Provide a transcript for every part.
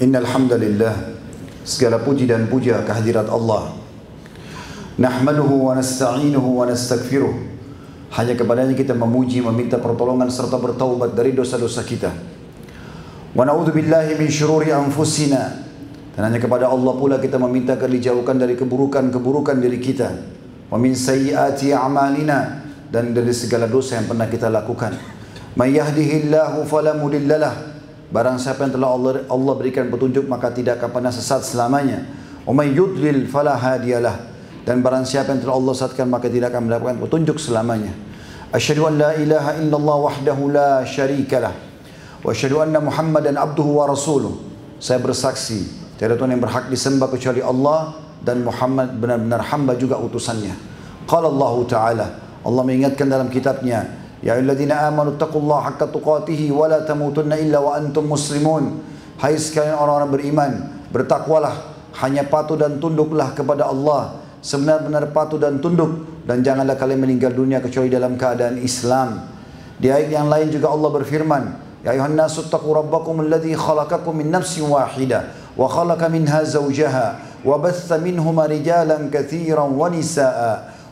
Innal hamdalillah segala puji dan puja kehadirat Allah. Nahmaduhu wa nasta'inuhu wa nastaghfiruh. Hanya kepadanya kita memuji, meminta pertolongan serta bertaubat dari dosa-dosa kita. Wa na'udzu billahi min syururi anfusina. Dan hanya kepada Allah pula kita meminta agar dijauhkan dari keburukan-keburukan diri kita. Wa min sayyiati a'malina dan dari segala dosa yang pernah kita lakukan. May yahdihillahu fala mudhillalah. Barang siapa yang telah Allah, Allah berikan petunjuk maka tidak akan pernah sesat selamanya. Wa may yudlil fala hadiyalah. Dan barang siapa yang telah Allah sesatkan maka tidak akan mendapatkan petunjuk selamanya. Asyhadu an la ilaha illallah wahdahu la syarikalah. Wa asyhadu anna Muhammadan abduhu wa rasuluh. Saya bersaksi tiada Tuhan yang berhak disembah kecuali Allah dan Muhammad benar-benar hamba juga utusannya. Qala Allah Ta'ala Allah mengingatkan dalam kitabnya Ya ayyuhalladzina amanu taqullaha haqqa tuqatih wa la tamutunna illa wa antum muslimun. Hai sekalian orang-orang beriman, bertakwalah, hanya patuh dan tunduklah kepada Allah sebenar-benar patuh dan tunduk dan janganlah kalian meninggal dunia kecuali dalam keadaan Islam. Di ayat yang lain juga Allah berfirman, Ya ayuhan nasu taqu rabbakum alladhi khalaqakum min nafsin wahidah wa khalaqa minha zawjaha wa batha minhuma rijalan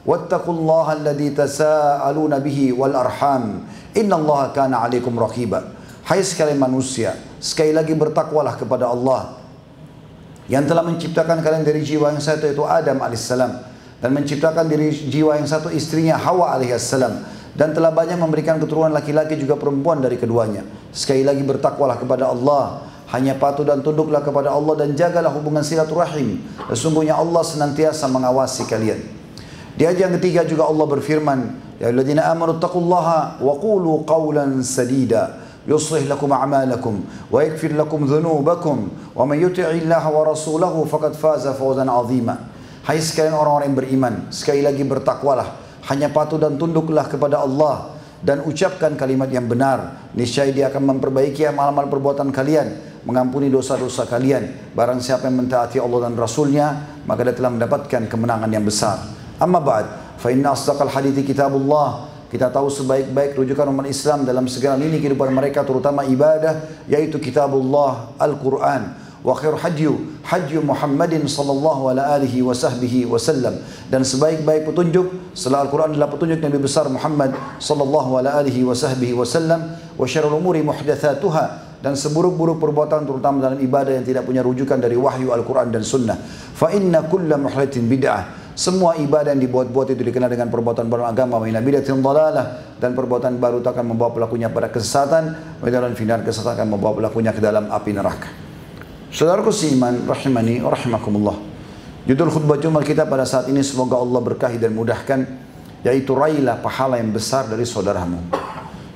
واتقوا الله الذي تساءلون به والأرحام إن الله كان عليكم رقيبا Hai sekalian manusia, sekali lagi bertakwalah kepada Allah yang telah menciptakan kalian dari jiwa yang satu yaitu Adam alaihissalam dan menciptakan dari jiwa yang satu istrinya Hawa alaihissalam dan telah banyak memberikan keturunan laki-laki juga perempuan dari keduanya. Sekali lagi bertakwalah kepada Allah, hanya patuh dan tunduklah kepada Allah dan jagalah hubungan silaturahim. Sesungguhnya Allah senantiasa mengawasi kalian. Di ayat yang ketiga juga Allah berfirman, Ya alladzina amanu taqullaha wa qulu qawlan sadida wa yakfir lakum dhunubakum wa man yuti'i Allah wa rasulahu faqad faza fawzan 'azima. Hai sekalian orang-orang yang beriman, sekali lagi bertakwalah, hanya patuh dan tunduklah kepada Allah dan ucapkan kalimat yang benar. Niscaya dia akan memperbaiki amal-amal perbuatan kalian, mengampuni dosa-dosa kalian. Barang siapa yang mentaati Allah dan Rasulnya, maka dia telah mendapatkan kemenangan yang besar. Amma ba'd, fa inna asdaqal hadithi kitabullah. Kita tahu sebaik-baik rujukan umat Islam dalam segala lini kehidupan mereka terutama ibadah yaitu kitabullah Al-Qur'an. Wa khair hadyu hadyu Muhammadin sallallahu ala alihi wa sahbihi wasallam dan sebaik-baik petunjuk setelah Al-Qur'an adalah petunjuk Nabi besar Muhammad sallallahu ala alihi wa sahbihi wasallam wa syarrul umuri muhdatsatuha dan seburuk-buruk perbuatan terutama dalam ibadah yang tidak punya rujukan dari wahyu Al-Quran dan Sunnah. Fa inna kulla muhdatsin bid'ah. Semua ibadah yang dibuat-buat itu dikenal dengan perbuatan baru agama. Wa dalalah. Dan perbuatan baru itu akan membawa pelakunya pada kesesatan. Wa dalam final kesesatan akan membawa pelakunya ke dalam api neraka. Saudaraku seiman, rahimani, rahimakumullah. Judul khutbah Jumat kita pada saat ini semoga Allah berkahi dan mudahkan. Yaitu railah pahala yang besar dari saudaramu.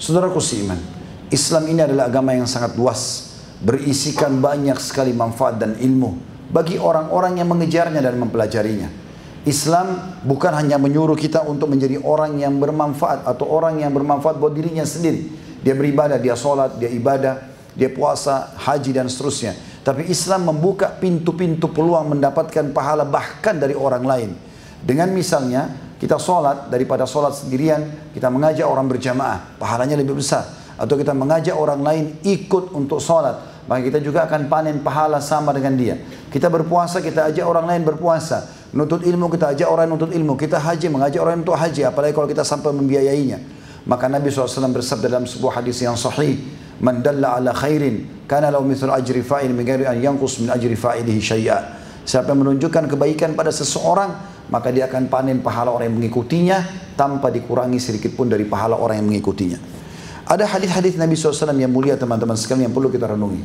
Saudaraku seiman, Islam ini adalah agama yang sangat luas, berisikan banyak sekali manfaat dan ilmu bagi orang-orang yang mengejarnya dan mempelajarinya. Islam bukan hanya menyuruh kita untuk menjadi orang yang bermanfaat atau orang yang bermanfaat buat dirinya sendiri. Dia beribadah, dia sholat, dia ibadah, dia puasa, haji dan seterusnya. Tapi Islam membuka pintu-pintu peluang mendapatkan pahala bahkan dari orang lain. Dengan misalnya kita sholat daripada sholat sendirian, kita mengajak orang berjamaah, pahalanya lebih besar atau kita mengajak orang lain ikut untuk sholat, maka kita juga akan panen pahala sama dengan dia. Kita berpuasa, kita ajak orang lain berpuasa. Nutut ilmu, kita ajak orang nutut ilmu. Kita haji, mengajak orang untuk haji. Apalagi kalau kita sampai membiayainya. Maka Nabi SAW bersabda dalam sebuah hadis yang sahih. Man dalla ala khairin, kana lahu mithul ajri fa'il min ghairi an yanqus min ajri fa'ilihi syai'a. Siapa yang menunjukkan kebaikan pada seseorang, maka dia akan panen pahala orang yang mengikutinya tanpa dikurangi sedikit pun dari pahala orang yang mengikutinya. Ada hadis-hadis Nabi SAW yang mulia teman-teman sekalian yang perlu kita renungi.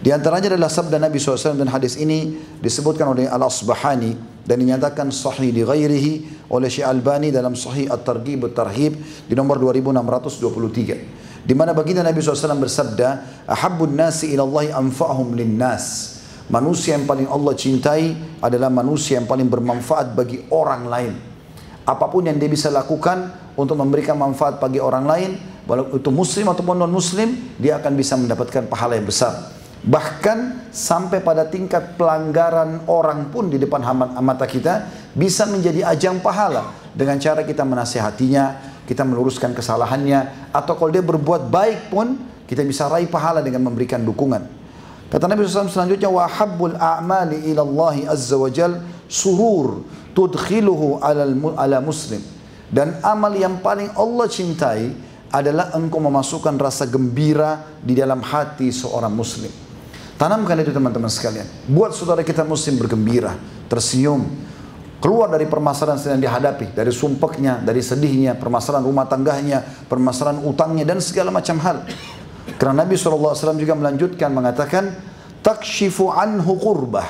Di antaranya adalah sabda Nabi SAW dan hadis ini disebutkan oleh Al-Asbahani dan dinyatakan sahih di ghairihi oleh Syekh Albani dalam sahih At-Targhib At-Tarhib di nomor 2623. Di mana baginda Nabi SAW bersabda, "Ahabbun nasi ila Allah anfa'hum linnas." Manusia yang paling Allah cintai adalah manusia yang paling bermanfaat bagi orang lain. Apa pun yang dia bisa lakukan untuk memberikan manfaat bagi orang lain, walau itu muslim ataupun non muslim, dia akan bisa mendapatkan pahala yang besar. Bahkan sampai pada tingkat pelanggaran orang pun di depan mata kita bisa menjadi ajang pahala dengan cara kita menasehatinya, kita meluruskan kesalahannya, atau kalau dia berbuat baik pun kita bisa raih pahala dengan memberikan dukungan. Kata Nabi SAW selanjutnya, wa habbul a'mali Allah azza wa jal surur tudkhiluhu ala muslim. Dan amal yang paling Allah cintai adalah engkau memasukkan rasa gembira di dalam hati seorang muslim. Tanamkan itu teman-teman sekalian. Buat saudara kita muslim bergembira, tersenyum, keluar dari permasalahan yang dihadapi, dari sumpeknya, dari sedihnya, permasalahan rumah tangganya, permasalahan utangnya dan segala macam hal. Karena Nabi SAW juga melanjutkan mengatakan, takshifu anhu qurbah.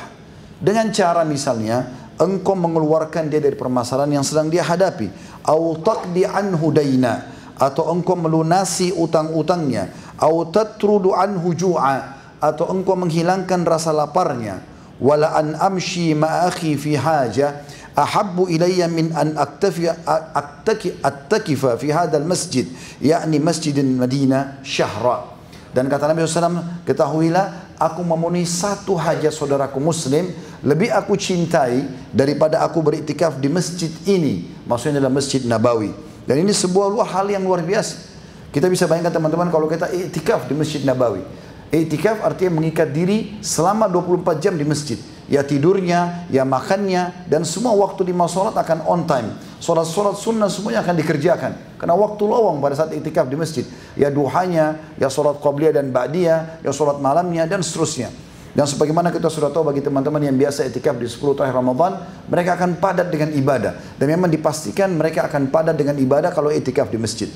Dengan cara misalnya, engkau mengeluarkan dia dari permasalahan yang sedang dia hadapi. Au taqdi anhu daina. Atau engkau melunasi utang-utangnya. Au tatrudu anhu ju'a atau engkau menghilangkan rasa laparnya. Wala an amshi ma'akhi fi haja. Ahabbu ilayya min an aktafi aktaki attakifa fi hadal masjid yakni masjidin Madinah syahra. Dan kata Nabi SAW ketahuilah aku memenuhi satu haja saudaraku muslim. Lebih aku cintai daripada aku beriktikaf di masjid ini. Maksudnya dalam masjid Nabawi. Dan ini sebuah hal yang luar biasa. Kita bisa bayangkan teman-teman kalau kita iktikaf di masjid Nabawi. Iktikaf artinya mengikat diri selama 24 jam di masjid. Ya tidurnya, ya makannya, dan semua waktu lima sholat akan on time. Sholat-sholat sunnah semuanya akan dikerjakan. Karena waktu lowong pada saat itikaf di masjid. Ya duhanya, ya sholat qabliyah dan ba'diyah, ya sholat malamnya, dan seterusnya. Dan sebagaimana kita sudah tahu bagi teman-teman yang biasa itikaf di 10 tahun Ramadan, mereka akan padat dengan ibadah. Dan memang dipastikan mereka akan padat dengan ibadah kalau itikaf di masjid.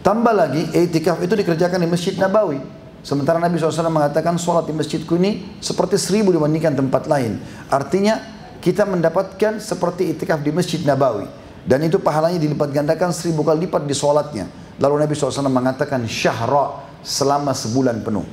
Tambah lagi, itikaf itu dikerjakan di Masjid Nabawi. Sementara Nabi SAW mengatakan sholat di masjidku ini seperti seribu dibandingkan tempat lain. Artinya kita mendapatkan seperti itikaf di Masjid Nabawi. Dan itu pahalanya dilipat gandakan seribu kali lipat di sholatnya. Lalu Nabi SAW mengatakan syahra selama sebulan penuh.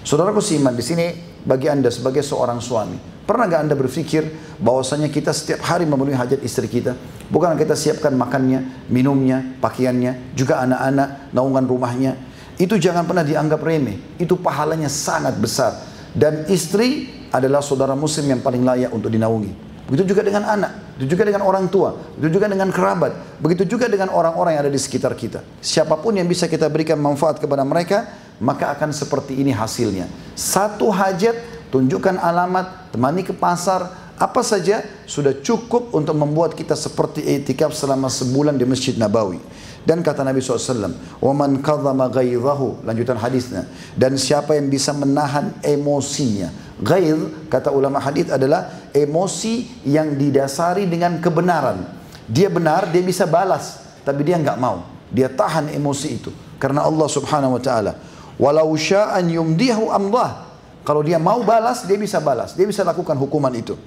Saudaraku siman di sini bagi anda sebagai seorang suami. Pernah gak anda berpikir bahwasanya kita setiap hari memenuhi hajat istri kita? Bukan kita siapkan makannya, minumnya, pakaiannya, juga anak-anak, naungan rumahnya. Itu jangan pernah dianggap remeh. Itu pahalanya sangat besar. Dan istri adalah saudara muslim yang paling layak untuk dinaungi. Begitu juga dengan anak, begitu juga dengan orang tua, begitu juga dengan kerabat, begitu juga dengan orang-orang yang ada di sekitar kita. Siapa pun yang bisa kita berikan manfaat kepada mereka, maka akan seperti ini hasilnya. Satu hajat, tunjukkan alamat, temani ke pasar, apa saja sudah cukup untuk membuat kita seperti etikaf selama sebulan di Masjid Nabawi. Dan kata Nabi SAW, وَمَنْ كَظَمَ غَيْظَهُ Lanjutan hadisnya. Dan siapa yang bisa menahan emosinya. Ghaidh, kata ulama hadis adalah emosi yang didasari dengan kebenaran. Dia benar, dia bisa balas. Tapi dia nggak mau. Dia tahan emosi itu. Karena Allah subhanahu wa ta'ala. Walau sya'an yumdihu amdah. Kalau dia mau balas, dia bisa balas. Dia bisa lakukan hukuman itu.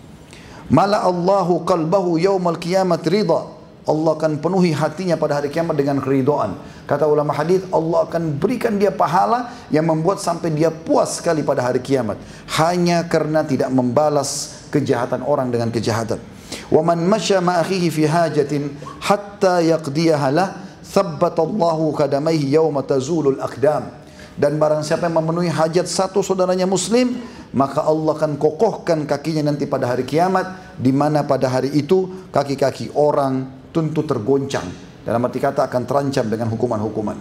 Mala Allahu qalbahu yawmal kiamat ridha Allah akan penuhi hatinya pada hari kiamat dengan keridoan. Kata ulama hadis, Allah akan berikan dia pahala yang membuat sampai dia puas sekali pada hari kiamat. Hanya karena tidak membalas kejahatan orang dengan kejahatan. Wa man masya ma akhihi fi hajatin hatta yaqdiyaha lah, thabbatallahu kadamaihi yawma tazulul aqdam. Dan barang siapa yang memenuhi hajat satu saudaranya muslim, maka Allah akan kokohkan kakinya nanti pada hari kiamat, di mana pada hari itu kaki-kaki orang tentu tergoncang. Dalam arti kata akan terancam dengan hukuman-hukuman.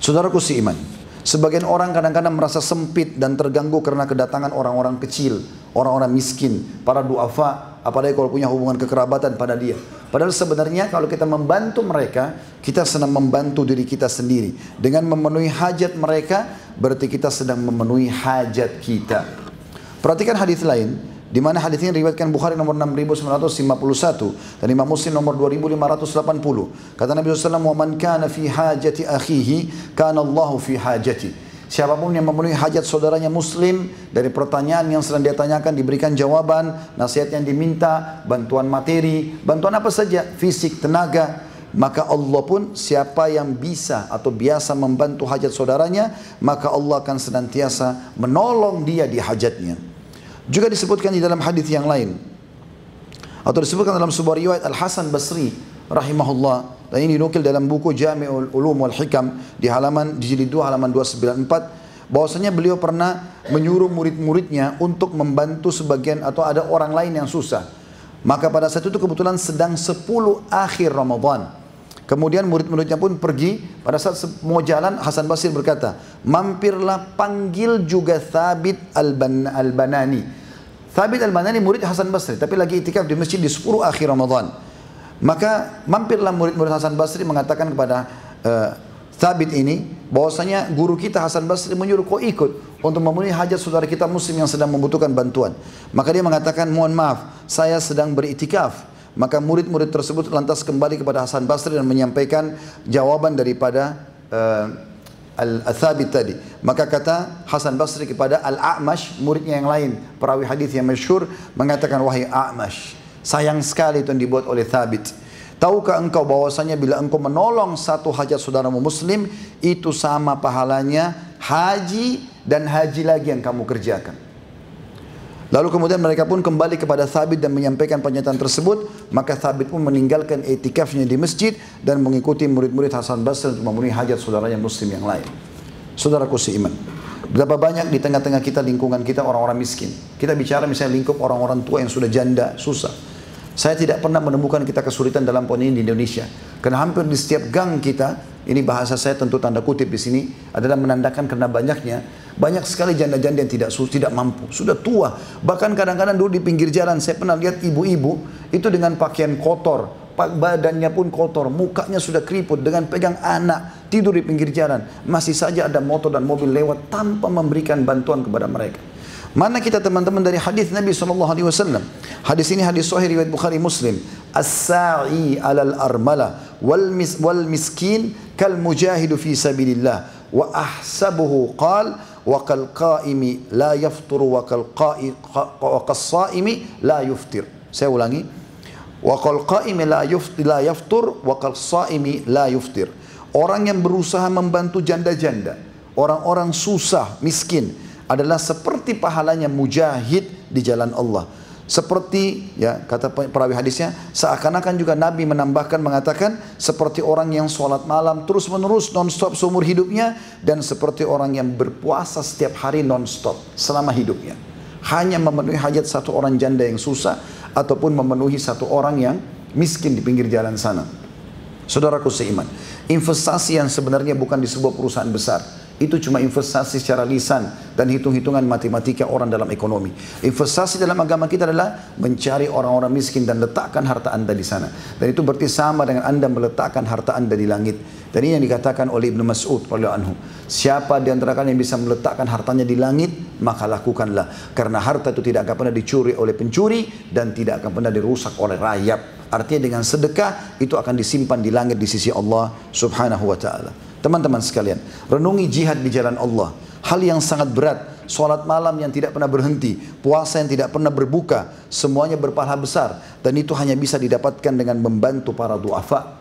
Saudaraku si iman, sebagian orang kadang-kadang merasa sempit dan terganggu karena kedatangan orang-orang kecil, orang-orang miskin, para duafa, apalagi kalau punya hubungan kekerabatan pada dia. Padahal sebenarnya kalau kita membantu mereka, kita sedang membantu diri kita sendiri. Dengan memenuhi hajat mereka, berarti kita sedang memenuhi hajat kita. Perhatikan hadis lain, di mana hadis ini riwayatkan Bukhari nomor 6951 dan Imam Muslim nomor 2580. Kata Nabi SAW, "Wa man kana fi hajati akhihi, kana Allah fi hajati." Siapa pun yang memenuhi hajat saudaranya muslim dari pertanyaan yang sedang dia tanyakan diberikan jawaban, nasihat yang diminta, bantuan materi, bantuan apa saja, fisik, tenaga, maka Allah pun siapa yang bisa atau biasa membantu hajat saudaranya, maka Allah akan senantiasa menolong dia di hajatnya. Juga disebutkan di dalam hadis yang lain atau disebutkan dalam sebuah riwayat Al Hasan Basri rahimahullah dan ini dinukil dalam buku Jami'ul Ulum wal Hikam di halaman di jilid 2 halaman 294 bahwasanya beliau pernah menyuruh murid-muridnya untuk membantu sebagian atau ada orang lain yang susah. Maka pada saat itu kebetulan sedang 10 akhir Ramadan. Kemudian murid-muridnya pun pergi. Pada saat mau jalan, Hasan Basri berkata, mampirlah panggil juga Thabit al-Banani. Thabit al-Banani murid Hasan Basri, tapi lagi itikaf di masjid di 10 akhir Ramadan. Maka mampirlah murid-murid Hasan Basri mengatakan kepada uh, Thabit ini, bahwasanya guru kita Hasan Basri menyuruh kau ikut untuk memenuhi hajat saudara kita muslim yang sedang membutuhkan bantuan. Maka dia mengatakan, mohon maaf, saya sedang beritikaf. Maka murid-murid tersebut lantas kembali kepada Hasan Basri dan menyampaikan jawaban daripada uh, Al-Thabit tadi. Maka kata Hasan Basri kepada Al-A'mash, muridnya yang lain, perawi hadis yang masyhur mengatakan wahai A'mash, sayang sekali itu yang dibuat oleh Thabit. Tahukah engkau bahwasanya bila engkau menolong satu hajat saudaramu muslim itu sama pahalanya haji dan haji lagi yang kamu kerjakan. Lalu kemudian mereka pun kembali kepada Thabit dan menyampaikan pernyataan tersebut. Maka Thabit pun meninggalkan etikafnya di masjid dan mengikuti murid-murid Hasan Basri untuk memenuhi hajat saudaranya muslim yang lain. Saudaraku seiman. Berapa banyak di tengah-tengah kita lingkungan kita orang-orang miskin. Kita bicara misalnya lingkup orang-orang tua yang sudah janda, susah. Saya tidak pernah menemukan kita kesulitan dalam poin ini di Indonesia. Karena hampir di setiap gang kita, ini bahasa saya tentu tanda kutip di sini, adalah menandakan karena banyaknya banyak sekali janda-janda yang tidak tidak mampu, sudah tua. Bahkan kadang-kadang dulu di pinggir jalan saya pernah lihat ibu-ibu itu dengan pakaian kotor, badannya pun kotor, mukanya sudah keriput dengan pegang anak tidur di pinggir jalan. Masih saja ada motor dan mobil lewat tanpa memberikan bantuan kepada mereka. Mana kita teman-teman dari hadis Nabi sallallahu alaihi wasallam? Hadis ini hadis sahih riwayat Bukhari Muslim. As-sa'i 'alal armala wal mis wal miskin kal mujahidu fi sabilillah wa ahsabuhu qala wakal qaimi la yafturu wakal qaimi la yuftir. Saya ulangi. Wakal qaimi la yuftir la yaftur wakal saimi la yuftir. Orang yang berusaha membantu janda-janda, orang-orang susah, miskin adalah seperti pahalanya mujahid di jalan Allah. Seperti ya kata perawi hadisnya seakan-akan juga Nabi menambahkan mengatakan seperti orang yang sholat malam terus menerus non-stop seumur hidupnya dan seperti orang yang berpuasa setiap hari non-stop selama hidupnya. Hanya memenuhi hajat satu orang janda yang susah ataupun memenuhi satu orang yang miskin di pinggir jalan sana. Saudaraku seiman investasi yang sebenarnya bukan di sebuah perusahaan besar itu cuma investasi secara lisan dan hitung-hitungan matematika orang dalam ekonomi. Investasi dalam agama kita adalah mencari orang-orang miskin dan letakkan harta anda di sana. Dan itu berarti sama dengan anda meletakkan harta anda di langit. Dan ini yang dikatakan oleh Ibnu Mas'ud anhu. Siapa di antara kalian yang bisa meletakkan hartanya di langit, maka lakukanlah. Karena harta itu tidak akan pernah dicuri oleh pencuri dan tidak akan pernah dirusak oleh rayap. Artinya dengan sedekah itu akan disimpan di langit di sisi Allah Subhanahu wa taala. Teman-teman sekalian, renungi jihad di jalan Allah. Hal yang sangat berat, sholat malam yang tidak pernah berhenti, puasa yang tidak pernah berbuka, semuanya berpahala besar. Dan itu hanya bisa didapatkan dengan membantu para duafa.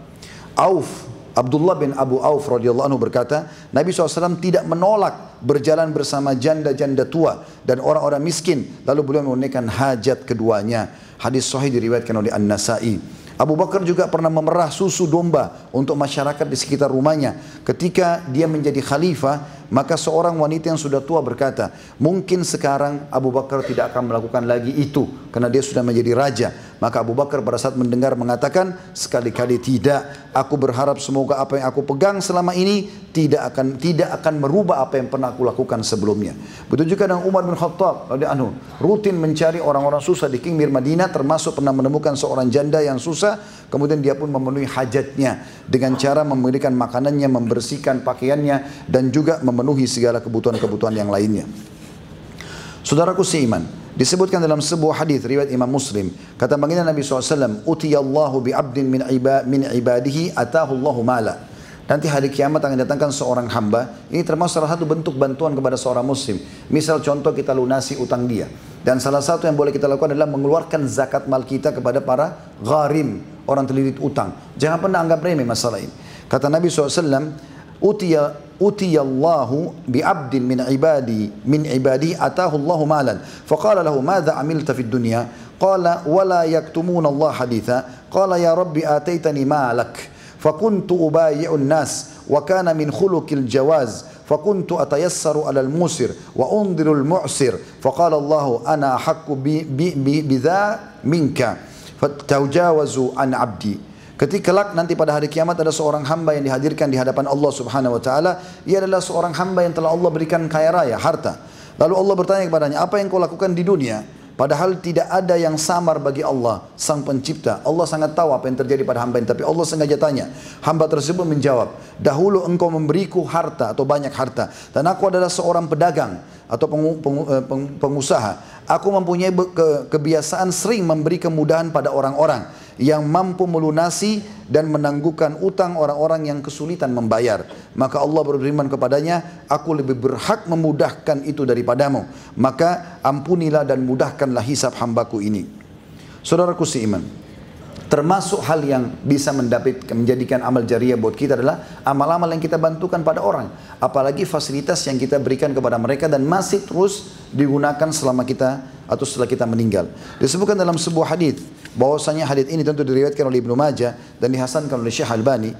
Auf, Abdullah bin Abu Auf radhiyallahu anhu berkata, Nabi SAW tidak menolak berjalan bersama janda-janda tua dan orang-orang miskin. Lalu beliau menunaikan hajat keduanya. Hadis sahih diriwayatkan oleh An-Nasai. Abu Bakar juga pernah memerah susu domba untuk masyarakat di sekitar rumahnya. Ketika dia menjadi khalifah, maka seorang wanita yang sudah tua berkata, mungkin sekarang Abu Bakar tidak akan melakukan lagi itu karena dia sudah menjadi raja. Maka Abu Bakar pada saat mendengar mengatakan, sekali-kali tidak. Aku berharap semoga apa yang aku pegang selama ini tidak akan tidak akan merubah apa yang pernah aku lakukan sebelumnya. Betul juga dengan Umar bin Khattab anhu rutin mencari orang-orang susah di Kingmir Madinah termasuk pernah menemukan seorang janda yang susah kemudian dia pun memenuhi hajatnya dengan cara memberikan makanannya, membersihkan pakaiannya dan juga memenuhi segala kebutuhan-kebutuhan yang lainnya. Saudaraku seiman, Disebutkan dalam sebuah hadis riwayat Imam Muslim. Kata baginda Nabi SAW, Utiyallahu bi abdin min, iba, min ibadihi atahu Allahu mala. Nanti hari kiamat akan datangkan seorang hamba. Ini termasuk salah satu bentuk bantuan kepada seorang muslim. Misal contoh kita lunasi utang dia. Dan salah satu yang boleh kita lakukan adalah mengeluarkan zakat mal kita kepada para gharim. Orang terlilit utang. Jangan pernah anggap remeh masalah ini. Kata Nabi SAW, أتي أتي الله بعبد من عبادي من عبادي أتاه الله مالا. فقال له ماذا عملت في الدنيا؟ قال ولا يكتمون الله حديثا. قال يا رب آتيتني مالك فكنت أبايع الناس وكان من خلق الجواز. فكنت أتيسر على الموسر وأنظر المعسر. فقال الله أنا أحق بذا منك. فتجاوزوا عن عبدي. Ketika kelak nanti pada hari kiamat ada seorang hamba yang dihadirkan di hadapan Allah Subhanahu wa taala, ia adalah seorang hamba yang telah Allah berikan kaya raya, harta. Lalu Allah bertanya kepadanya, "Apa yang kau lakukan di dunia?" Padahal tidak ada yang samar bagi Allah, Sang Pencipta. Allah sangat tahu apa yang terjadi pada hamba ini. Tapi Allah sengaja tanya. Hamba tersebut menjawab, dahulu engkau memberiku harta atau banyak harta. Dan aku adalah seorang pedagang atau eh, pengusaha. Aku mempunyai kebiasaan sering memberi kemudahan pada orang-orang yang mampu melunasi dan menangguhkan utang orang-orang yang kesulitan membayar. Maka Allah berfirman kepadanya, aku lebih berhak memudahkan itu daripadamu. Maka ampunilah dan mudahkanlah hisab hambaku ini. Saudaraku seiman, termasuk hal yang bisa mendapat menjadikan amal jariah buat kita adalah amal-amal yang kita bantukan pada orang apalagi fasilitas yang kita berikan kepada mereka dan masih terus digunakan selama kita atau setelah kita meninggal disebutkan dalam sebuah hadis bahwasanya hadis ini tentu diriwayatkan oleh Ibnu Majah dan dihasankan oleh Syekh Albani.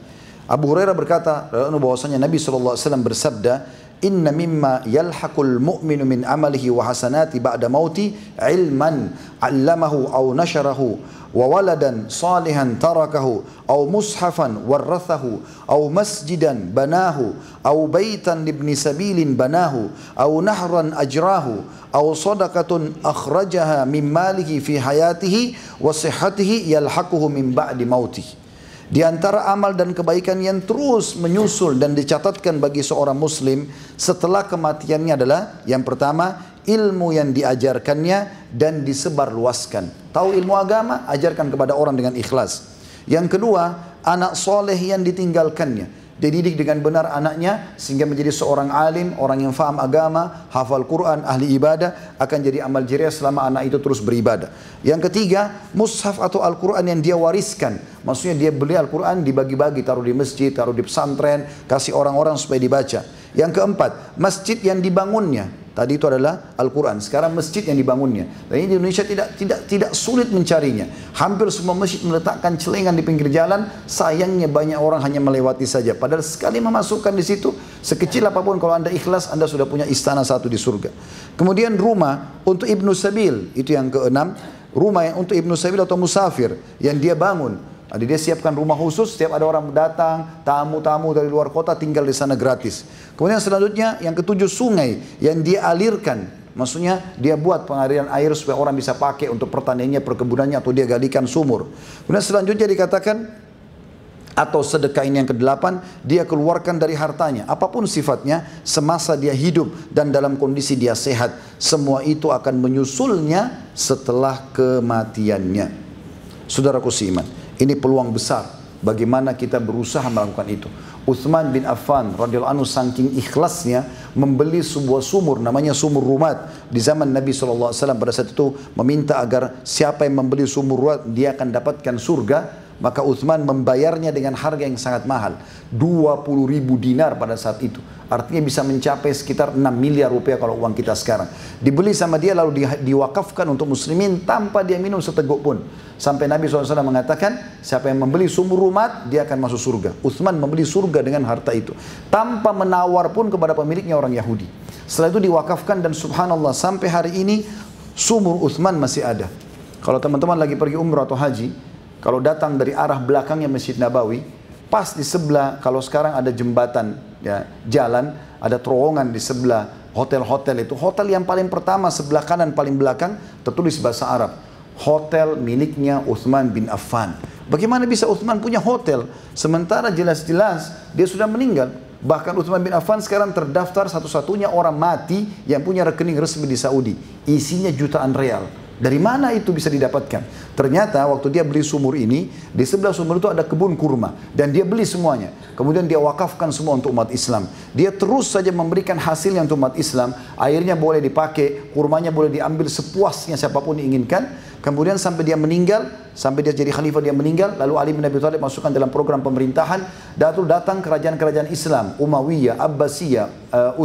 Abu Hurairah berkata bahwasanya Nabi SAW bersabda, Inna mimma yalhaqul mu'minu min amalihi wa hasanati ba'da mauti ilman 'allamahu aw nasharahu wa waladan salihan tarakahu aw mushafan warathahu aw masjidan banahu aw baitan libni sabilin banahu aw nahran ajrahu aw sadaqatun akhrajaha min malihi fi hayatihi wa sihhatihi yalhaquhu min di antara amal dan kebaikan yang terus menyusul dan dicatatkan bagi seorang muslim setelah kematiannya adalah yang pertama ilmu yang diajarkannya dan disebarluaskan. Tahu ilmu agama, ajarkan kepada orang dengan ikhlas. Yang kedua, anak soleh yang ditinggalkannya dididik dengan benar anaknya sehingga menjadi seorang alim, orang yang faham agama, hafal Quran, ahli ibadah akan jadi amal jariah selama anak itu terus beribadah. Yang ketiga, mushaf atau Al-Quran yang dia wariskan. Maksudnya dia beli Al-Quran dibagi-bagi, taruh di masjid, taruh di pesantren, kasih orang-orang supaya dibaca. Yang keempat, masjid yang dibangunnya. Tadi itu adalah Al-Quran. Sekarang masjid yang dibangunnya. Dan ini di Indonesia tidak tidak tidak sulit mencarinya. Hampir semua masjid meletakkan celengan di pinggir jalan. Sayangnya banyak orang hanya melewati saja. Padahal sekali memasukkan di situ, sekecil apa pun kalau anda ikhlas, anda sudah punya istana satu di surga. Kemudian rumah untuk Ibnu Sabil. Itu yang keenam. Rumah yang untuk Ibnu Sabil atau musafir. Yang dia bangun jadi dia siapkan rumah khusus, setiap ada orang datang, tamu-tamu dari luar kota tinggal di sana gratis. Kemudian selanjutnya yang ketujuh sungai yang dia alirkan. Maksudnya dia buat pengaliran air supaya orang bisa pakai untuk pertaniannya, perkebunannya atau dia galikan sumur. Kemudian selanjutnya dikatakan atau sedekah ini yang kedelapan dia keluarkan dari hartanya apa pun sifatnya semasa dia hidup dan dalam kondisi dia sehat semua itu akan menyusulnya setelah kematiannya saudaraku seiman ini peluang besar bagaimana kita berusaha melakukan itu. Uthman bin Affan radhiyallahu anhu saking ikhlasnya membeli sebuah sumur namanya sumur rumat. Di zaman Nabi SAW pada saat itu meminta agar siapa yang membeli sumur rumat dia akan dapatkan surga. Maka Uthman membayarnya dengan harga yang sangat mahal 20 ribu dinar pada saat itu artinya bisa mencapai sekitar 6 miliar rupiah kalau uang kita sekarang dibeli sama dia lalu di, diwakafkan untuk muslimin tanpa dia minum seteguk pun Sampai Nabi SAW mengatakan, siapa yang membeli sumur rumah, dia akan masuk surga. Uthman membeli surga dengan harta itu. Tanpa menawar pun kepada pemiliknya orang Yahudi. Setelah itu diwakafkan dan subhanallah sampai hari ini sumur Uthman masih ada. Kalau teman-teman lagi pergi umrah atau haji, kalau datang dari arah belakangnya Masjid Nabawi, pas di sebelah, kalau sekarang ada jembatan, ya jalan, ada terowongan di sebelah hotel-hotel itu. Hotel yang paling pertama sebelah kanan paling belakang tertulis bahasa Arab hotel miliknya Uthman bin Affan. Bagaimana bisa Uthman punya hotel sementara jelas-jelas dia sudah meninggal? Bahkan Uthman bin Affan sekarang terdaftar satu-satunya orang mati yang punya rekening resmi di Saudi. Isinya jutaan real. Dari mana itu bisa didapatkan? Ternyata waktu dia beli sumur ini, di sebelah sumur itu ada kebun kurma. Dan dia beli semuanya. Kemudian dia wakafkan semua untuk umat Islam. Dia terus saja memberikan hasilnya untuk umat Islam. Airnya boleh dipakai, kurmanya boleh diambil sepuasnya siapa pun diinginkan. Kemudian sampai dia meninggal, sampai dia jadi khalifah dia meninggal, lalu Ali bin Abi Thalib masukkan dalam program pemerintahan, Datul datang kerajaan-kerajaan Islam, Umayyah, Abbasiyah, uh,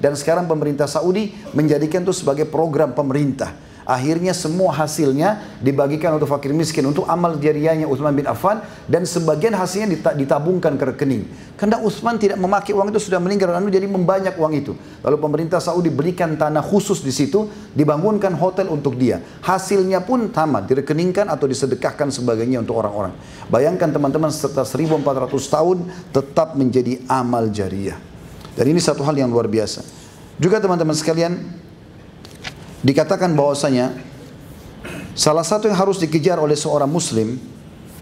dan sekarang pemerintah Saudi menjadikan itu sebagai program pemerintah. Akhirnya semua hasilnya dibagikan untuk fakir miskin, untuk amal jariahnya Utsman bin Affan dan sebagian hasilnya ditabungkan ke rekening. Karena Utsman tidak memakai uang itu sudah meninggal lalu jadi membanyak uang itu. Lalu pemerintah Saudi berikan tanah khusus di situ, dibangunkan hotel untuk dia. Hasilnya pun tamat, direkeningkan atau disedekahkan sebagainya untuk orang-orang. Bayangkan teman-teman setelah 1400 tahun tetap menjadi amal jariah. Dan ini satu hal yang luar biasa. Juga teman-teman sekalian, dikatakan bahwasanya salah satu yang harus dikejar oleh seorang muslim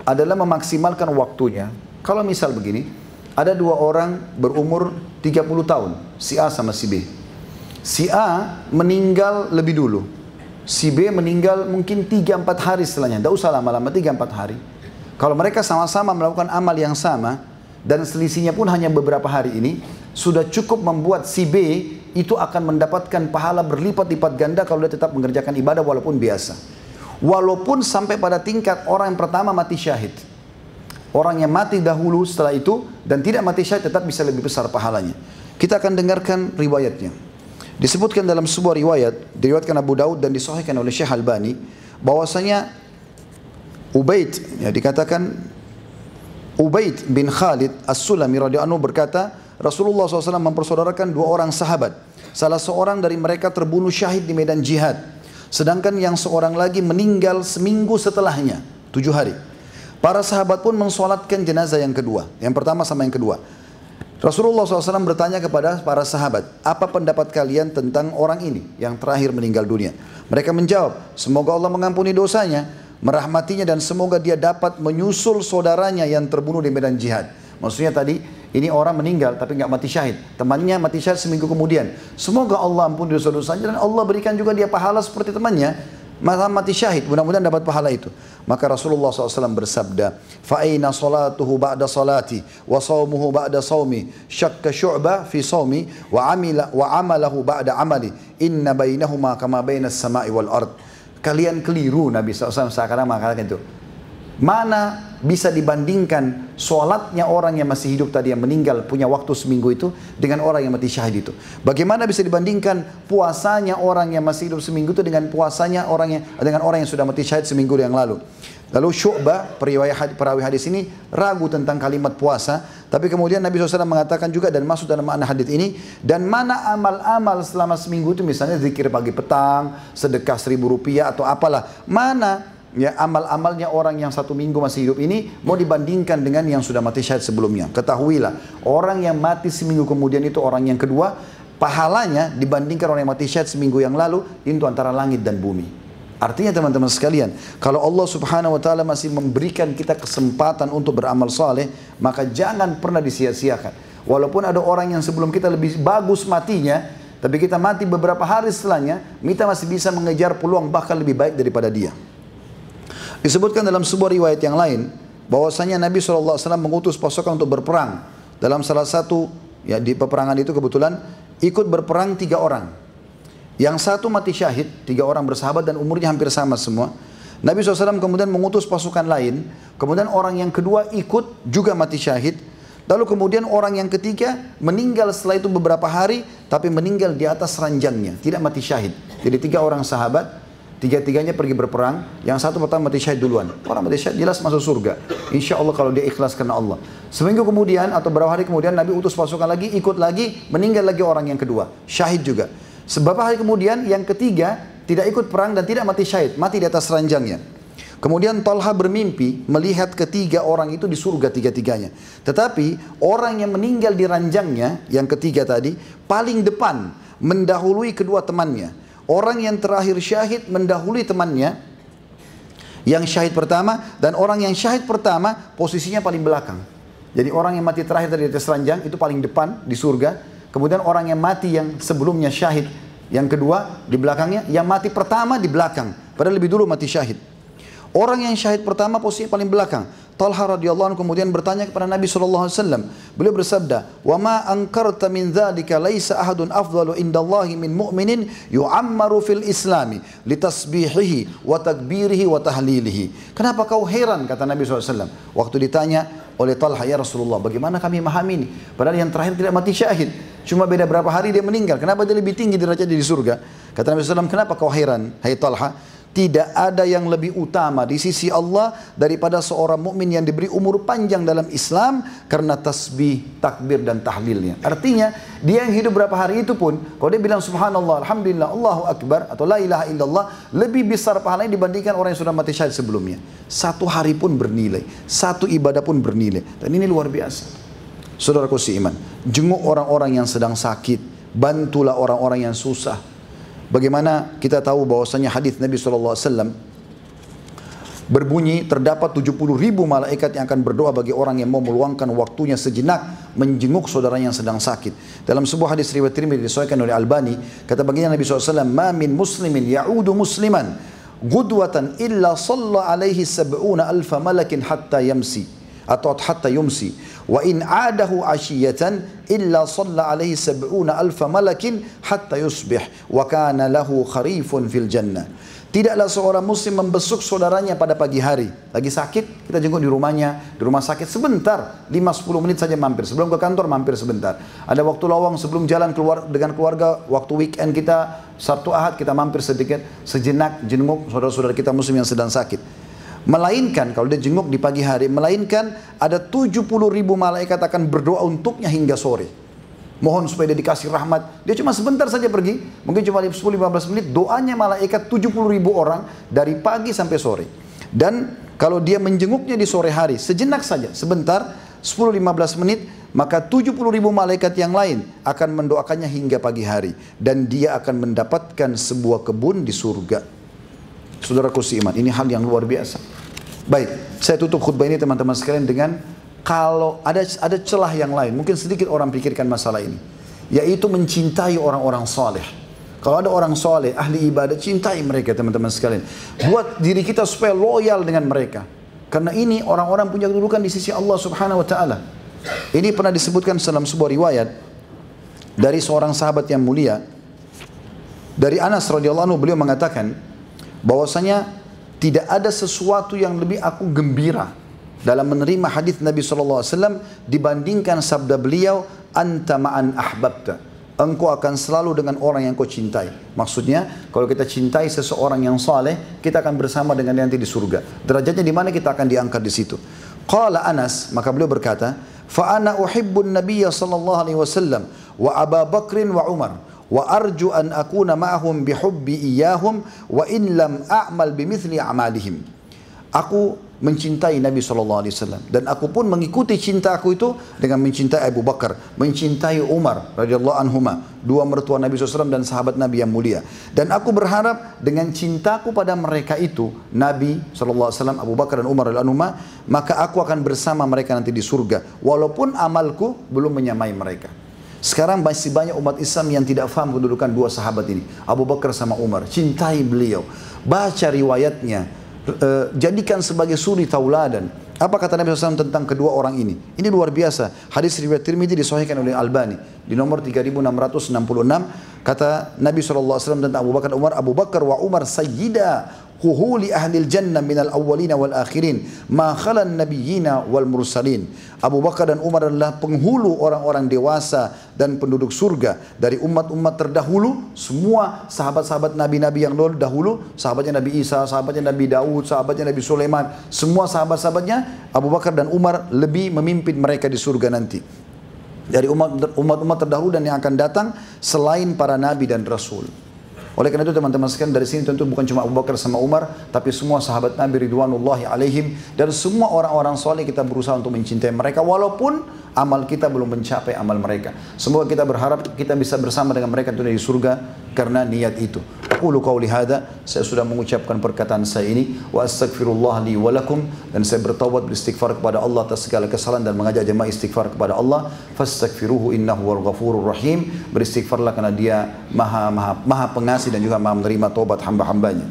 adalah memaksimalkan waktunya. Kalau misal begini, ada dua orang berumur 30 tahun, si A sama si B. Si A meninggal lebih dulu. Si B meninggal mungkin 3-4 hari setelahnya. Tidak usah lama-lama, 3-4 hari. Kalau mereka sama-sama melakukan amal yang sama, dan selisihnya pun hanya beberapa hari ini, sudah cukup membuat si B itu akan mendapatkan pahala berlipat-lipat ganda kalau dia tetap mengerjakan ibadah walaupun biasa. Walaupun sampai pada tingkat orang yang pertama mati syahid. Orang yang mati dahulu setelah itu dan tidak mati syahid tetap bisa lebih besar pahalanya. Kita akan dengarkan riwayatnya. Disebutkan dalam sebuah riwayat, diriwayatkan Abu Daud dan disahihkan oleh Syekh Albani, bahwasanya Ubaid, ya dikatakan Ubaid bin Khalid As-Sulami radhiyallahu anhu berkata, Rasulullah SAW mempersaudarakan dua orang sahabat. Salah seorang dari mereka terbunuh syahid di medan jihad. Sedangkan yang seorang lagi meninggal seminggu setelahnya, tujuh hari. Para sahabat pun mensolatkan jenazah yang kedua. Yang pertama sama yang kedua. Rasulullah SAW bertanya kepada para sahabat, apa pendapat kalian tentang orang ini yang terakhir meninggal dunia? Mereka menjawab, semoga Allah mengampuni dosanya, merahmatinya dan semoga dia dapat menyusul saudaranya yang terbunuh di medan jihad. Maksudnya tadi ini orang meninggal tapi nggak mati syahid. Temannya mati syahid seminggu kemudian. Semoga Allah ampuni dosa-dosanya dan Allah berikan juga dia pahala seperti temannya. Maka mati syahid, mudah-mudahan dapat pahala itu. Maka Rasulullah SAW bersabda, "Fa'ina salatuhu ba'da salati, wa sawmuhu ba'da sawmi, syakka syu'ba fi sawmi, wa amila wa amalahu ba'da amali, inna bainahuma kama bainas sama'i wal ard." Kalian keliru Nabi SAW seakan mengatakan itu. Mana bisa dibandingkan sholatnya orang yang masih hidup tadi yang meninggal punya waktu seminggu itu dengan orang yang mati syahid itu. Bagaimana bisa dibandingkan puasanya orang yang masih hidup seminggu itu dengan puasanya orang yang dengan orang yang sudah mati syahid seminggu yang lalu. Lalu Syu'bah, perawi hadis, ini ragu tentang kalimat puasa. Tapi kemudian Nabi SAW mengatakan juga dan masuk dalam makna hadis ini. Dan mana amal-amal selama seminggu itu misalnya zikir pagi petang, sedekah seribu rupiah atau apalah. Mana ya amal-amalnya orang yang satu minggu masih hidup ini mau dibandingkan dengan yang sudah mati syahid sebelumnya. Ketahuilah, orang yang mati seminggu kemudian itu orang yang kedua, pahalanya dibandingkan orang yang mati syahid seminggu yang lalu itu antara langit dan bumi. Artinya teman-teman sekalian, kalau Allah Subhanahu wa taala masih memberikan kita kesempatan untuk beramal saleh, maka jangan pernah disia-siakan. Walaupun ada orang yang sebelum kita lebih bagus matinya, tapi kita mati beberapa hari setelahnya, kita masih bisa mengejar peluang bahkan lebih baik daripada dia. Disebutkan dalam sebuah riwayat yang lain bahwasanya Nabi SAW mengutus pasukan untuk berperang. Dalam salah satu ya di peperangan itu kebetulan ikut berperang tiga orang. Yang satu mati syahid, tiga orang bersahabat dan umurnya hampir sama semua. Nabi SAW kemudian mengutus pasukan lain, kemudian orang yang kedua ikut juga mati syahid. Lalu kemudian orang yang ketiga meninggal setelah itu beberapa hari, tapi meninggal di atas ranjangnya, tidak mati syahid. Jadi tiga orang sahabat, Tiga-tiganya pergi berperang. Yang satu pertama mati syahid duluan. Orang mati syahid jelas masuk surga. Insya Allah kalau dia ikhlas karena Allah. Seminggu kemudian atau beberapa hari kemudian Nabi utus pasukan lagi, ikut lagi, meninggal lagi orang yang kedua. Syahid juga. Sebab hari kemudian yang ketiga tidak ikut perang dan tidak mati syahid. Mati di atas ranjangnya. Kemudian Talha bermimpi melihat ketiga orang itu di surga tiga-tiganya. Tetapi orang yang meninggal di ranjangnya, yang ketiga tadi, paling depan mendahului kedua temannya. Orang yang terakhir syahid mendahului temannya yang syahid pertama dan orang yang syahid pertama posisinya paling belakang. Jadi orang yang mati terakhir dari atas ranjang itu paling depan di surga. Kemudian orang yang mati yang sebelumnya syahid yang kedua di belakangnya, yang mati pertama di belakang. Padahal lebih dulu mati syahid. Orang yang syahid pertama posisinya paling belakang. Talha radhiyallahu anhu kemudian bertanya kepada Nabi sallallahu alaihi wasallam. Beliau bersabda, "Wa ma ankarta min dzalika laisa ahadun afdalu indallahi min mu'minin yu'ammaru fil islami litasbihihi wa takbirihi wa tahlilihi." Kenapa kau heran kata Nabi SAW Waktu ditanya oleh Talha, "Ya Rasulullah, bagaimana kami memahami ini? Padahal yang terakhir tidak mati syahid." Cuma beda berapa hari dia meninggal. Kenapa dia lebih tinggi derajatnya di surga? Kata Nabi SAW, kenapa kau heran? Hai Talha, tidak ada yang lebih utama di sisi Allah daripada seorang mukmin yang diberi umur panjang dalam Islam karena tasbih, takbir dan tahlilnya. Artinya dia yang hidup berapa hari itu pun kalau dia bilang subhanallah, alhamdulillah, Allahu akbar atau la ilaha illallah lebih besar pahalanya dibandingkan orang yang sudah mati syahid sebelumnya. Satu hari pun bernilai, satu ibadah pun bernilai. Dan ini luar biasa. Saudaraku si iman, jenguk orang-orang yang sedang sakit, bantulah orang-orang yang susah, Bagaimana kita tahu bahwasanya hadis Nabi SAW berbunyi terdapat 70 ribu malaikat yang akan berdoa bagi orang yang mau meluangkan waktunya sejenak menjenguk saudara yang sedang sakit. Dalam sebuah hadis riwayat Tirmidzi disahkan oleh Albani, kata baginda Nabi SAW, "Ma min muslimin ya'udu musliman gudwatan illa salla alaihi sab'una alfa malakin hatta yamsi." Atau hatta yumsi wa in adahu ashiyatan illa salla alaihi sab'una alfa malakin hatta yusbih wa kana lahu kharifun fil jannah Tidaklah seorang muslim membesuk saudaranya pada pagi hari. Lagi sakit, kita jenguk di rumahnya, di rumah sakit sebentar, 5-10 menit saja mampir. Sebelum ke kantor mampir sebentar. Ada waktu lowong sebelum jalan keluar dengan keluarga, waktu weekend kita, Sabtu Ahad kita mampir sedikit, sejenak jenguk saudara-saudara kita muslim yang sedang sakit. Melainkan kalau dia jenguk di pagi hari, melainkan ada 70 ribu malaikat akan berdoa untuknya hingga sore. Mohon supaya dia dikasih rahmat. Dia cuma sebentar saja pergi, mungkin cuma 10-15 menit, doanya malaikat 70 ribu orang dari pagi sampai sore. Dan kalau dia menjenguknya di sore hari, sejenak saja, sebentar, 10-15 menit, maka 70 ribu malaikat yang lain akan mendoakannya hingga pagi hari. Dan dia akan mendapatkan sebuah kebun di surga. Saudaraku iman, ini hal yang luar biasa. Baik, saya tutup khutbah ini teman-teman sekalian dengan kalau ada ada celah yang lain, mungkin sedikit orang pikirkan masalah ini, yaitu mencintai orang-orang soleh. Kalau ada orang soleh, ahli ibadah, cintai mereka teman-teman sekalian. Buat diri kita supaya loyal dengan mereka. Karena ini orang-orang punya kedudukan di sisi Allah subhanahu wa ta'ala. Ini pernah disebutkan dalam sebuah riwayat dari seorang sahabat yang mulia. Dari Anas radhiyallahu anhu beliau mengatakan bahwasanya tidak ada sesuatu yang lebih aku gembira dalam menerima hadis Nabi SAW dibandingkan sabda beliau anta ma'an ahbabta. Engkau akan selalu dengan orang yang kau cintai. Maksudnya kalau kita cintai seseorang yang saleh kita akan bersama dengan dia nanti di surga. Derajatnya di mana kita akan diangkat di situ. Qala Anas maka beliau berkata fa ana uhibbun nabiyya sallallahu alaihi wasallam wa Abu Bakrin wa Umar wa arju an akuna ma'ahum wa in lam a'mal bimithli a'malihim. Aku mencintai Nabi SAW dan aku pun mengikuti cinta aku itu dengan mencintai Abu Bakar mencintai Umar radhiyallahu anhuma dua mertua Nabi SAW dan sahabat Nabi yang mulia. Dan aku berharap dengan cintaku pada mereka itu Nabi SAW Abu Bakar dan Umar radhiyallahu anhuma maka aku akan bersama mereka nanti di surga. Walaupun amalku belum menyamai mereka sekarang masih banyak umat Islam yang tidak faham kedudukan dua sahabat ini. Abu Bakar sama Umar. Cintai beliau. Baca riwayatnya. Uh, jadikan sebagai suri tauladan. Apa kata Nabi SAW tentang kedua orang ini? Ini luar biasa. Hadis riwayat Tirmidzi disahihkan oleh Albani di nomor 3666 kata Nabi SAW tentang Abu Bakar Umar Abu Bakar wa Umar sayyida kuhuli ahli jannah minal awwalina wal akhirin. Ma khalan nabiyyina wal mursalin. Abu Bakar dan Umar adalah penghulu orang-orang dewasa dan penduduk surga. Dari umat-umat terdahulu semua sahabat-sahabat nabi-nabi yang dahulu sahabatnya Nabi Isa sahabatnya Nabi Daud sahabatnya Nabi Sulaiman semua sahabat-sahabatnya Abu Bakar dan Umar lebih memimpin mereka di surga nanti. Dari umat-umat terdahulu dan yang akan datang selain para nabi dan rasul oleh karena itu teman-teman sekalian dari sini tentu bukan cuma Abu Bakar sama Umar, tapi semua sahabat Nabi Ridwanullahi alaihim dan semua orang-orang soleh kita berusaha untuk mencintai mereka walaupun amal kita belum mencapai amal mereka. Semoga kita berharap kita bisa bersama dengan mereka di surga karena niat itu. Aku qauli hadza, saya sudah mengucapkan perkataan saya ini wa astaghfirullah li wa lakum dan saya bertaubat beristighfar kepada Allah atas segala kesalahan dan mengajak jemaah istighfar kepada Allah. Fastaghfiruhu innahu wal ghafurur rahim. Beristighfarlah karena dia maha maha maha pengasih dan juga maha menerima taubat hamba-hambanya.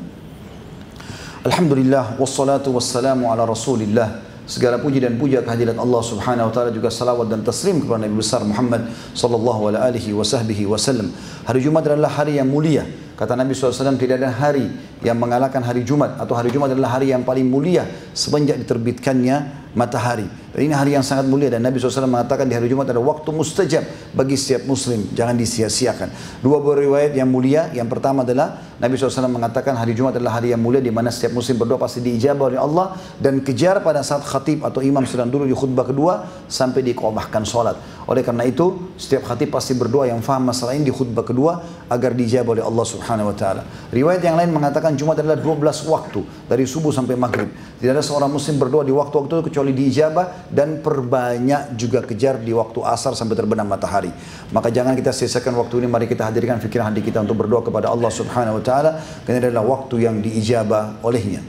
Alhamdulillah wassalatu wassalamu ala Rasulillah. Segala puji dan puja kehadirat Allah Subhanahu wa taala juga salawat dan taslim kepada Nabi besar Muhammad sallallahu alaihi wasallam. Hari Jumat adalah hari yang mulia Kata Nabi SAW tidak ada hari yang mengalahkan hari Jumat atau hari Jumat adalah hari yang paling mulia semenjak diterbitkannya matahari. Dan ini hari yang sangat mulia dan Nabi SAW mengatakan di hari Jumat ada waktu mustajab bagi setiap muslim. Jangan disia-siakan. Dua riwayat yang mulia. Yang pertama adalah Nabi SAW mengatakan hari Jumat adalah hari yang mulia di mana setiap muslim berdoa pasti diijabah oleh Allah dan kejar pada saat khatib atau imam sedang dulu di khutbah kedua sampai dikomahkan sholat. Oleh karena itu setiap khatib pasti berdoa yang faham masalah ini di khutbah kedua agar dijawab oleh Allah Subhanahu wa taala. Riwayat yang lain mengatakan Jumat adalah 12 waktu dari subuh sampai maghrib. Tidak ada seorang muslim berdoa di waktu-waktu itu kecuali diijabah dan perbanyak juga kejar di waktu asar sampai terbenam matahari. Maka jangan kita sisakan waktu ini, mari kita hadirkan fikiran hati kita untuk berdoa kepada Allah Subhanahu wa taala karena adalah waktu yang diijabah olehnya.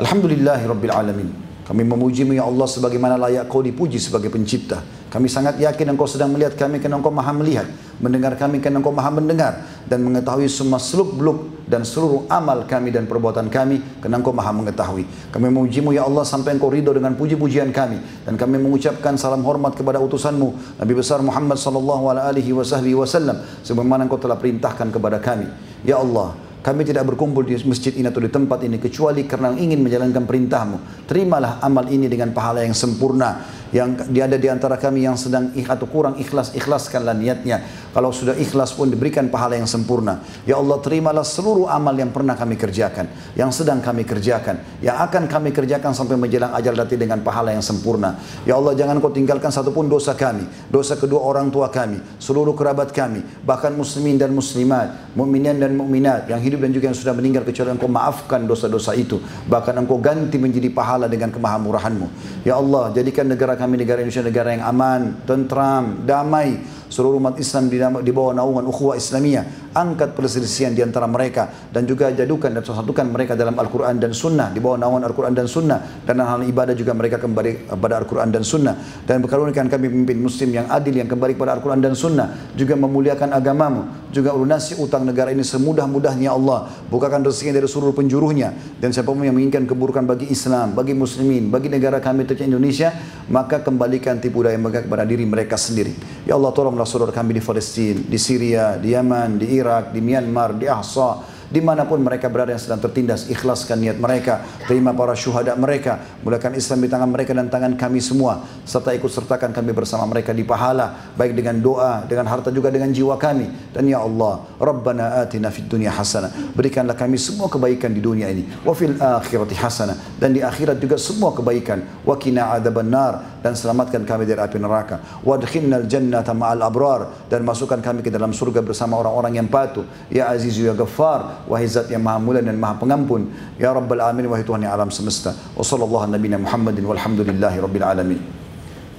Alhamdulillahirabbil alamin. Kami memujimu ya Allah sebagaimana layak kau dipuji sebagai pencipta. Kami sangat yakin engkau sedang melihat kami karena engkau maha melihat. Mendengar kami karena engkau maha mendengar. Dan mengetahui semua seluk beluk dan seluruh amal kami dan perbuatan kami karena engkau maha mengetahui. Kami memujimu ya Allah sampai engkau ridho dengan puji-pujian kami. Dan kami mengucapkan salam hormat kepada utusanmu Nabi besar Muhammad sallallahu alaihi wasallam. Sebagaimana engkau telah perintahkan kepada kami. Ya Allah, kami tidak berkumpul di masjid ini atau di tempat ini kecuali karena ingin menjalankan perintahmu. Terimalah amal ini dengan pahala yang sempurna. Yang ada di antara kami yang sedang atau kurang ikhlas, ikhlaskanlah niatnya. Kalau sudah ikhlas pun diberikan pahala yang sempurna. Ya Allah terimalah seluruh amal yang pernah kami kerjakan. Yang sedang kami kerjakan. Yang akan kami kerjakan sampai menjelang ajal dati dengan pahala yang sempurna. Ya Allah jangan kau tinggalkan satupun dosa kami. Dosa kedua orang tua kami. Seluruh kerabat kami. Bahkan muslimin dan muslimat. Mukminin dan mukminat. Yang hidup dan juga yang sudah meninggal kecuali engkau maafkan dosa-dosa itu. Bahkan engkau ganti menjadi pahala dengan kemahamurahanmu. Ya Allah jadikan negara kami negara Indonesia negara yang aman, tentram, damai. Seluruh umat Islam di, bawah naungan ukhuwah Islamiyah. Angkat perselisihan di antara mereka. Dan juga jadukan dan satukan mereka dalam Al-Quran dan Sunnah. Di bawah naungan Al-Quran dan Sunnah. Dan hal ibadah juga mereka kembali kepada Al-Quran dan Sunnah. Dan berkarunikan kami pemimpin muslim yang adil yang kembali kepada Al-Quran dan Sunnah. Juga memuliakan agamamu. Juga lunasi utang negara ini semudah-mudahnya Allah. Bukakan rezeki dari seluruh penjuruhnya. Dan siapa pun yang menginginkan keburukan bagi Islam, bagi muslimin, bagi negara kami tercinta Indonesia, maka kembalikan tipu daya mereka kepada diri mereka sendiri. Ya Allah tolonglah saudara kami di Palestina, di Syria, di Yaman, di di Myanmar, di Ahsa, di mana pun mereka berada yang sedang tertindas ikhlaskan niat mereka terima para syuhada mereka mulakan Islam di tangan mereka dan tangan kami semua serta ikut sertakan kami bersama mereka di pahala baik dengan doa dengan harta juga dengan jiwa kami. Dan ya Allah Rabbana atina fid dunya hasanah berikanlah kami semua kebaikan di dunia ini wa fil akhirati hasanah dan di akhirat juga semua kebaikan wa qina adzabannar dan selamatkan kami dari api neraka. Wadkhilnal jannata ma'al abrar dan masukkan kami ke dalam surga bersama orang-orang yang patuh. Ya azizu ya ghaffar wahai zat yang maha mulia dan maha pengampun ya rabbal alamin wahai Tuhan yang alam semesta wa sallallahu nabiyina Muhammadin walhamdulillahi rabbil alamin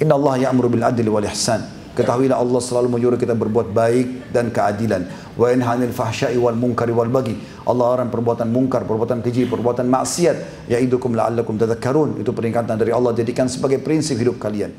inna Allah ya'muru bil adli wal ihsan Ketahuilah Allah selalu menyuruh kita berbuat baik dan keadilan. Wa yanhanil fahsya'i wal munkari wal bagi. Allah larang perbuatan mungkar, perbuatan keji, perbuatan maksiat. Ya'idukum la'allakum tadhakkarun. Itu peringatan dari Allah jadikan sebagai prinsip hidup kalian.